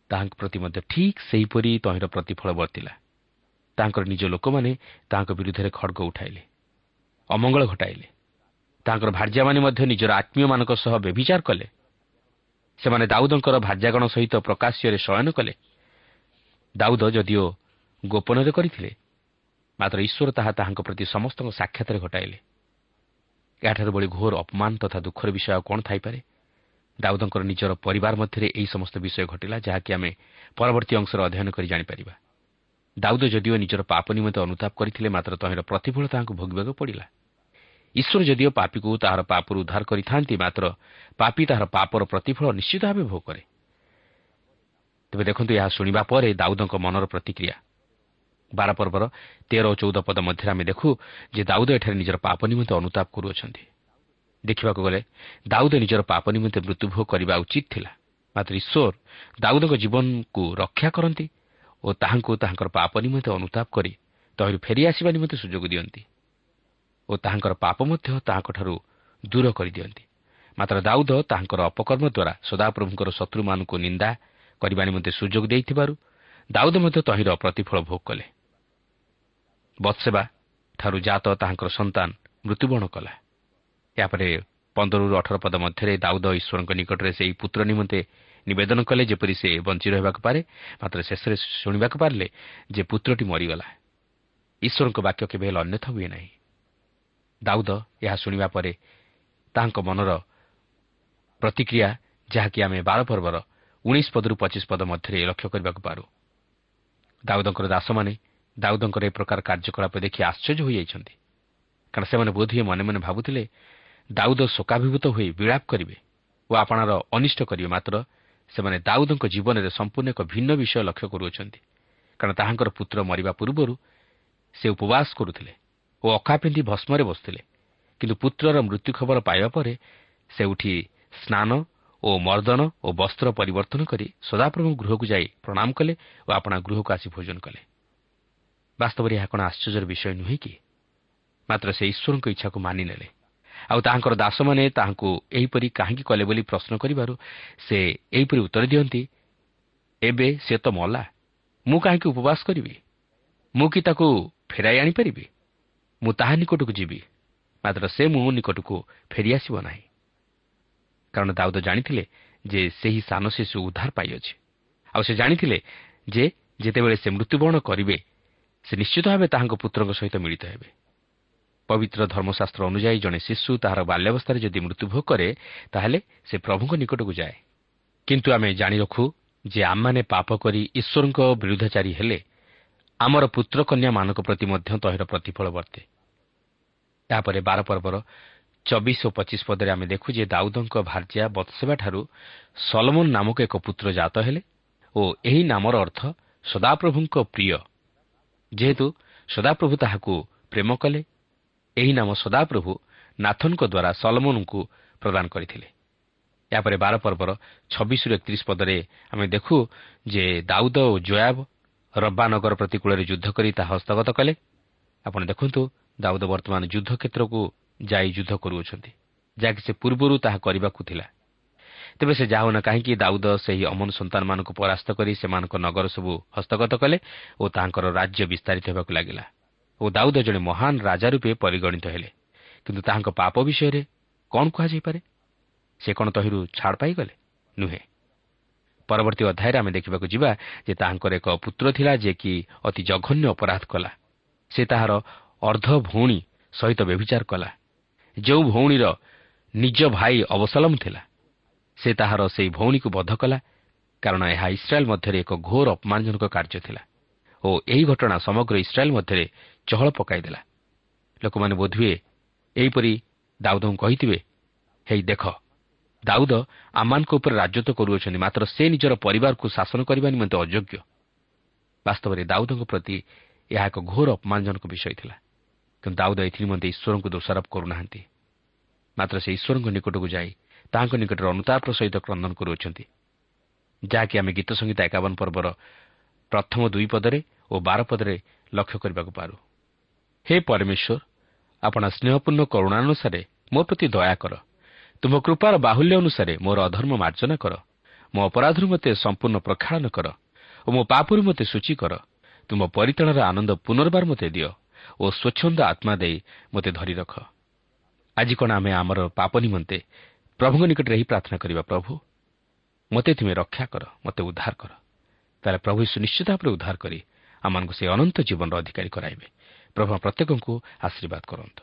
ତାହାଙ୍କ ପ୍ରତି ମଧ୍ୟ ଠିକ୍ ସେହିପରି ତହିଁର ପ୍ରତିଫଳ ବର୍ତ୍ତିଲା। ତାଙ୍କର ନିଜ ଲୋକମାନେ ତାଙ୍କ ବିରୁଦ୍ଧରେ ଖଡ଼ଗ ଉଠାଇଲେ ଅମଙ୍ଗଳ ଘଟାଇଲେ। ତାଙ୍କର ଭାର୍ଯ୍ୟାମାନେ ମଧ୍ୟ ନିଜର ଆତ୍ମୀୟମାନଙ୍କ ସହ ବ୍ୟଭିଚାର କଲେ। ସେମାନେ ଦାଉଦଙ୍କର ଭାର୍ଯ୍ୟାଗଣ ସହିତ ପ୍ରକାଶ୍ୟରେ ଶୟନ କଲେ। ଦାଉଦ ଯଦିଓ ଗୋପନରେ କରିଥିଲେ ମାତ୍ର ଈଶ୍ୱର ତାହା ତାହାଙ୍କ ପ୍ରତି ସମସ୍ତଙ୍କ ସାକ୍ଷାତରେ ଘଟାଇଲେ। ଏହାଠାରୁ ଭଳି ଘୋର ଅପମାନ ତଥା ଦୁଃଖର ବିଷୟ ଆଉ କ'ଣ ଥାଇପାରେ? ଦାଉଦଙ୍କର ନିଜର ପରିବାର ମଧ୍ୟରେ ଏହି ସମସ୍ତ ବିଷୟ ଘଟିଲା ଯାହାକି ଆମେ ପରବର୍ତ୍ତୀ ଅଂଶରେ ଅଧ୍ୟୟନ କରି ଜାଣିପାରିବା। ଦାଉଦ ଯଦିଓ ନିଜର ପାପ ନିମନ୍ତେ ଅନୁତାପ କରିଥିଲେ ମାତ୍ର ତହିଁର ପ୍ରତିଫଳ ତାହାଙ୍କୁ ଭୋଗିବାକୁ ପଡ଼ିଲା। ଈଶ୍ୱର ଯଦିଓ ପାପିକୁ ତାହାର ପାପରୁ ଉଦ୍ଧାର କରିଥାନ୍ତି ମାତ୍ର ପାପି ତାହାର ପାପର ପ୍ରତିଫଳ ନିଶ୍ଚିତ ଭାବେ ଭୋଗ କରେ। ତେବେ ଦେଖନ୍ତୁ ଏହା ଶୁଣିବା ପରେ ଦାଉଦଙ୍କ ମନର ପ୍ରତିକ୍ରିୟା। ବାର ପର୍ବର ତେର ଓ ଚଉଦ ପଦ ମଧ୍ୟରେ ଆମେ ଦେଖୁ ଯେ ଦାଉଦ ଏଠାରେ ନିଜର ପାପ ନିମନ୍ତେ ଅନୁତାପ କରୁଅଛନ୍ତି। ଦେଖିବାକୁ ଗଲେ ଦାଉଦ ନିଜର ପାପ ନିମନ୍ତେ ମୃତ୍ୟୁଭୋଗ କରିବା ଉଚିତ ଥିଲା। ମାତ୍ର ଈଶ୍ୱର ଦାଉଦଙ୍କ ଜୀବନକୁ ରକ୍ଷା କରନ୍ତି ଓ ତାହାଙ୍କୁ ତାହାଙ୍କର ପାପ ନିମନ୍ତେ ଅନୁତାପ କରି ତହିଁରୁ ଫେରିଆସିବା ନିମନ୍ତେ ସୁଯୋଗ ଦିଅନ୍ତି ଓ ତାହାଙ୍କର ପାପ ମଧ୍ୟ ତାହାଙ୍କଠାରୁ ଦୂର କରିଦିଅନ୍ତି। ମାତ୍ର ଦାଉଦ ତାହାଙ୍କର ଅପକର୍ମ ଦ୍ୱାରା ସଦାପ୍ରଭୁଙ୍କର ଶତ୍ରୁମାନଙ୍କୁ ନିନ୍ଦା କରିବା ନିମନ୍ତେ ସୁଯୋଗ ଦେଇଥିବାରୁ ଦାଉଦ ମଧ୍ୟ ତହିଁର ପ୍ରତିଫଳ ଭୋଗ କଲେ। ବତ୍ସେବା ଠାରୁ ଜାତ ତାହାଙ୍କର ସନ୍ତାନ ମୃତ୍ୟୁବରଣ କଲା। ଏହାପରେ ପନ୍ଦରରୁ ଅଠର ପଦ ମଧ୍ୟରେ ଦାଉଦ ଈଶ୍ୱରଙ୍କ ନିକଟରେ ସେହି ପୁତ୍ର ନିମନ୍ତେ ନିବେଦନ କଲେ ଯେପରି ସେ ବଞ୍ଚି ରହିବାକୁ ପାରେ। ମାତ୍ର ଶେଷରେ ଶୁଣିବାକୁ ପାରିଲେ ଯେ ପୁତ୍ରଟି ମରିଗଲା। ଈଶ୍ୱରଙ୍କ ବାକ୍ୟ କେବେ ହେଲେ ଅନ୍ୟଥା ହୁଏ ନାହିଁ। ଦାଉଦ ଏହା ଶୁଣିବା ପରେ ତାହାଙ୍କ ମନର ପ୍ରତିକ୍ରିୟା ଯାହାକି ଆମେ ବାର ପର୍ବର ଉଣେଇଶ ପଦରୁ ପଚିଶ ପଦ ମଧ୍ୟରେ ଲକ୍ଷ୍ୟ କରିବାକୁ ପାରୁ। ଦାଉଦଙ୍କର ଦାସମାନେ ଦାଉଦଙ୍କର ଏ ପ୍ରକାର କାର୍ଯ୍ୟକଳାପ ଦେଖି ଆଶ୍ଚର୍ଯ୍ୟ ହୋଇଯାଇଛନ୍ତି। କାରଣ ସେମାନେ ବୋଧହୁଏ ମନେ ମନେ ଭାବୁଥିଲେ ଦାଉଦ ଶୋକାଭିଭୂତ ହୋଇ ବିଳାପ କରିବେ ଓ ଆପଣାର ଅନିଷ୍ଟ କରିବେ ମାତ୍ର ସେମାନେ ଦାଉଦଙ୍କ ଜୀବନରେ ସମ୍ପୂର୍ଣ୍ଣ ଏକ ଭିନ୍ନ ବିଷୟ ଲକ୍ଷ୍ୟ କରୁଅଛନ୍ତି। କାରଣ ତାହାଙ୍କର ପୁତ୍ର ମରିବା ପୂର୍ବରୁ ସେ ଉପବାସ କରୁଥିଲେ ଓ ଅଖା ପିନ୍ଧି ଭସ୍ମରେ ବସୁଥିଲେ। କିନ୍ତୁ ପୁତ୍ରର ମୃତ୍ୟୁ ଖବର ପାଇବା ପରେ ସେ ଉଠି ସ୍ନାନ ଓ ମର୍ଦ୍ଦନ ଓ ବସ୍ତ୍ର ପରିବର୍ତ୍ତନ କରି ସଦାପ୍ରଭୁଙ୍କ ଗୃହକୁ ଯାଇ ପ୍ରଣାମ କଲେ ଓ ଆପଣା ଗୃହକୁ ଆସି ଭୋଜନ କଲେ। ବାସ୍ତବରେ ଏହା କ'ଣ ଆଶ୍ଚର୍ଯ୍ୟର ବିଷୟ ନୁହେଁ କି? ମାତ୍ର ସେ ଈଶ୍ୱରଙ୍କ ଇଚ୍ଛାକୁ ମାନିନେଲେ। ଆଉ ତାହାଙ୍କର ଦାସମାନେ ତାହାଙ୍କୁ ଏହିପରି କାହିଁକି କଲେ ବୋଲି ପ୍ରଶ୍ନ କରିବାରୁ ସେ ଏହିପରି ଉତ୍ତର ଦିଅନ୍ତି ଏବେ ସେ ତ ମଲା ମୁଁ କାହିଁକି ଉପବାସ କରିବି? ମୁଁ କି ତାକୁ ଫେରାଇ ଆଣିପାରିବି? ମୁଁ ତାହା ନିକଟକୁ ଯିବି ମାତ୍ର ସେ ମୋ ନିକଟକୁ ଫେରିଆସିବ ନାହିଁ। କାରଣ ଦାଉଦ ଜାଣିଥିଲେ ଯେ ସେହି ସାନ ଶିଶୁ ଉଦ୍ଧାର ପାଇଅଛି। ଆଉ ସେ ଜାଣିଥିଲେ ଯେ ଯେତେବେଳେ ସେ ମୃତ୍ୟୁବରଣ କରିବେ ସେ ନିଶ୍ଚିତ ଭାବେ ତାହାଙ୍କ ପୁତ୍ରଙ୍କ ସହିତ ମିଳିତ ହେବେ। ପବିତ୍ର ଧର୍ମଶାସ୍ତ୍ର ଅନୁଯାୟୀ ଜଣେ ଶିଶୁ ତାହାର ବାଲ୍ୟାବସ୍ଥାରେ ଯଦି ମୃତ୍ୟୁଭୋଗ କରେ ତାହେଲେ ସେ ପ୍ରଭୁଙ୍କ ନିକଟକୁ ଯାଏ କିନ୍ତୁ ଆମେ ଜାଣି ରଖୁ ଯେ ଆମମାନେ ପାପ କରି ଈଶ୍ୱରଙ୍କ ବିରୁଦ୍ଧଚାରୀ ହେଲେ ଆମର ପୁତ୍ରକନ୍ୟାମାନଙ୍କ ପ୍ରତି ମଧ୍ୟ ତହିଁର ପ୍ରତିଫଳ ବର୍ତ୍ତେ। ତାପରେ ବାର ପର୍ବର ଚବିଶ ଓ ପଚିଶ ପଦରେ ଆମେ ଦେଖୁ ଯେ ଦାଉଦଙ୍କ ଭାର୍ଯ୍ୟା ବତ୍ସେବାଠାରୁ ସଲମନ ନାମକ ଏକ ପୁତ୍ର ଜାତ ହେଲେ ଓ ଏହି ନାମର ଅର୍ଥ ସଦାପ୍ରଭୁଙ୍କ ପ୍ରିୟ। ଯେହେତୁ ସଦାପ୍ରଭୁ ତାହାକୁ ପ୍ରେମ କଲେ ଏହି ନାମ ସଦାପ୍ରଭୁ ନାଥନଙ୍କ ଦ୍ୱାରା ସଲମନଙ୍କୁ ପ୍ରଦାନ କରିଥିଲେ। ଏହାପରେ ବାର ପର୍ବର ଛବିଶରୁ ଏକତିରିଶ ପଦରେ ଆମେ ଦେଖୁ ଯେ ଦାଉଦ ଓ ଜୟାବ ରବ୍ବାନଗର ପ୍ରତିକୂଳରେ ଯୁଦ୍ଧ କରି ତାହା ହସ୍ତଗତ କଲେ। ଆପଣ ଦେଖନ୍ତୁ ଦାଉଦ ବର୍ତ୍ତମାନ ଯୁଦ୍ଧ କ୍ଷେତ୍ରକୁ ଯାଇ ଯୁଦ୍ଧ କରୁଅଛନ୍ତି ଯାହାକି ସେ ପୂର୍ବରୁ ତାହା କରିବାକୁ ଥିଲା। ତେବେ ସେ ଯାଉନା କାହିଁକି ଦାଉଦ ସେହି ଅମନ ସନ୍ତାନମାନଙ୍କୁ ପରାସ୍ତ କରି ସେମାନଙ୍କ ନଗର ସବୁ ହସ୍ତଗତ କଲେ ଓ ତାଙ୍କର ରାଜ୍ୟ ବିସ୍ତାରିତ ହେବାକୁ ଲାଗିଲା। ଓ ଦାଉଦ ଜଣେ ମହାନ ରାଜା ରୂପେ ପରିଗଣିତ ହେଲେ। କିନ୍ତୁ ତାହାଙ୍କ ପାପ ବିଷୟରେ କ'ଣ କୁହାଯାଇପାରେ? ସେ କ'ଣ ତହିଁରୁ ଛାଡ଼ ପାଇଗଲେ? ନୁହେଁ। ପରବର୍ତ୍ତୀ ଅଧ୍ୟାୟରେ ଆମେ ଦେଖିବାକୁ ଯିବା ଯେ ତାହାଙ୍କର ଏକ ପୁତ୍ର ଥିଲା ଯିଏକି ଅତି ଜଘନ୍ୟ ଅପରାଧ କଲା। ସେ ତାହାର ଅର୍ଦ୍ଧ ଭଉଣୀ ସହିତ ବ୍ୟଭିଚାର କଲା। ଯେଉଁ ଭଉଣୀର ନିଜ ଭାଇ ଅବସଲମ ଥିଲା ସେ ତାହାର ସେହି ଭଉଣୀକୁ ବଧ କଲା କାରଣ ଏହା ଇସ୍ରାଏଲ୍ ମଧ୍ୟରେ ଏକ ଘୋର ଅପମାନଜନକ କାର୍ଯ୍ୟ ଥିଲା। ଓ ଏହି ଘଟଣା ସମଗ୍ର ଇସ୍ରାଏଲ୍ ମଧ୍ୟରେ ଚହଳ ପକାଇଦେଲା। ଲୋକମାନେ ବୋଧହୁଏ ଏହିପରି ଦାଉଦଙ୍କୁ କହିଥିବେ ହେଇ ଦେଖ ଦାଉଦ ଆମମାନଙ୍କ ଉପରେ ରାଜତ୍ୱ କରୁଅଛନ୍ତି ମାତ୍ର ସେ ନିଜର ପରିବାରକୁ ଶାସନ କରିବା ନିମନ୍ତେ ଅଯୋଗ୍ୟ। ବାସ୍ତବରେ ଦାଉଦଙ୍କ ପ୍ରତି ଏହା ଏକ ଘୋର ଅପମାନଜନକ ବିଷୟ ଥିଲା କିନ୍ତୁ ଦାଉଦ ଏଥିନିମନ୍ତେ ଈଶ୍ୱରଙ୍କୁ ଦୋଷାରୋପ କରୁନାହାନ୍ତି। ମାତ୍ର ସେ ଈଶ୍ୱରଙ୍କ ନିକଟକୁ ଯାଇ ତାହାଙ୍କ ନିକଟରେ ଅନୁତାପର ସହିତ କ୍ରନ୍ଦନ କରୁଅଛନ୍ତି। ଯାହାକି ଆମେ ଗୀତ ସଙ୍ଗୀତ ଏକାବନ ପର୍ବର ପ୍ରଥମ ଦୁଇ ପଦରେ ଓ ବାର ପଦରେ ଲକ୍ଷ୍ୟ କରିବାକୁ ପାରୁ। ହେ ପରମେଶ୍ୱର ଆପଣ ସ୍ନେହପୂର୍ଣ୍ଣ କରୁଣାନୁସାରେ ମୋ ପ୍ରତି ଦୟା କର। ତୁମ କୃପାର ବାହୁଲ୍ୟ ଅନୁସାରେ ମୋର ଅଧର୍ମ ମାର୍ଜନା କର। ମୋ ଅପରାଧରୁ ମୋତେ ସମ୍ପୂର୍ଣ୍ଣ ପ୍ରକ୍ଷାଳନ କର ଓ ମୋ ପାପରୁ ମୋତେ ସୂଚୀ କର। ତୁମ ପରିତାଣର ଆନନ୍ଦ ପୁନର୍ବାର ମୋତେ ଦିଅ ଓ ସ୍ୱଚ୍ଛନ୍ଦ ଆତ୍ମା ଦେଇ ମୋତେ ଧରି ରଖ। ଆଜି କ'ଣ ଆମେ ଆମର ପାପ ନିମନ୍ତେ ପ୍ରଭୁଙ୍କ ନିକଟରେ ଏହି ପ୍ରାର୍ଥନା କରିବା ପ୍ରଭୁ? ମୋତେ ତୁମେ ରକ୍ଷା କର ମୋତେ ଉଦ୍ଧାର କର। ତାହେଲେ ପ୍ରଭୁ ସୁନିଶ୍ଚିତ ଭାବରେ ଉଦ୍ଧାର କରି ଆମମାନଙ୍କୁ ସେ ଅନନ୍ତ ଜୀବନର ଅଧିକାରୀ କରାଇବେ। ପ୍ରଭୁ ପ୍ରତ୍ୟେକଙ୍କୁ ଆଶୀର୍ବାଦ କରନ୍ତୁ।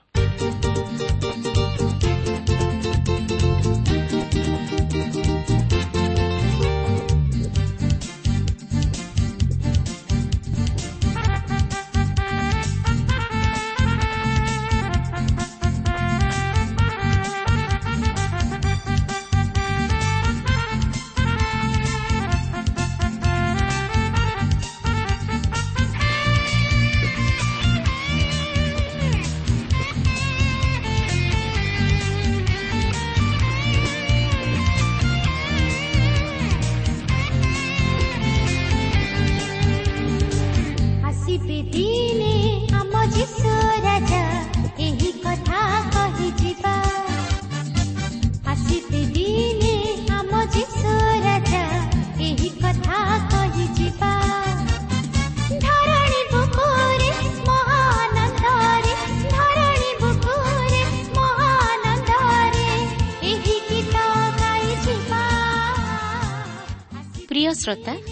କଥା କହିଯିବା। ଧରଣୀ ଧରଣୀ ବୁକୁରେ ମହାନନ୍ଦରେ ଏହି ଗୀତ ଗାଇଯିବା। ପ୍ରିୟ ଶ୍ରୋତା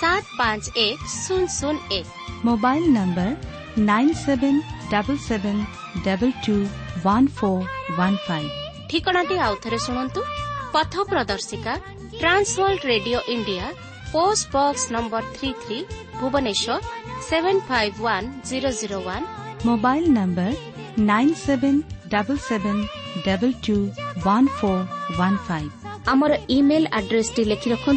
সাত পাঁচ এক শূন্য শূন্য এক mobile number nine seven double seven double two one four one five. ঠিকଣାটি আউଥରେ ଶୁଣନ୍ତୁ। পথ প্রদর্শিকা Trans World radio India post box number three three Bhubaneswar seven five one zero zero one mobile number nine seven double seven double two one four one five আমার email address টি লিখি রাখুন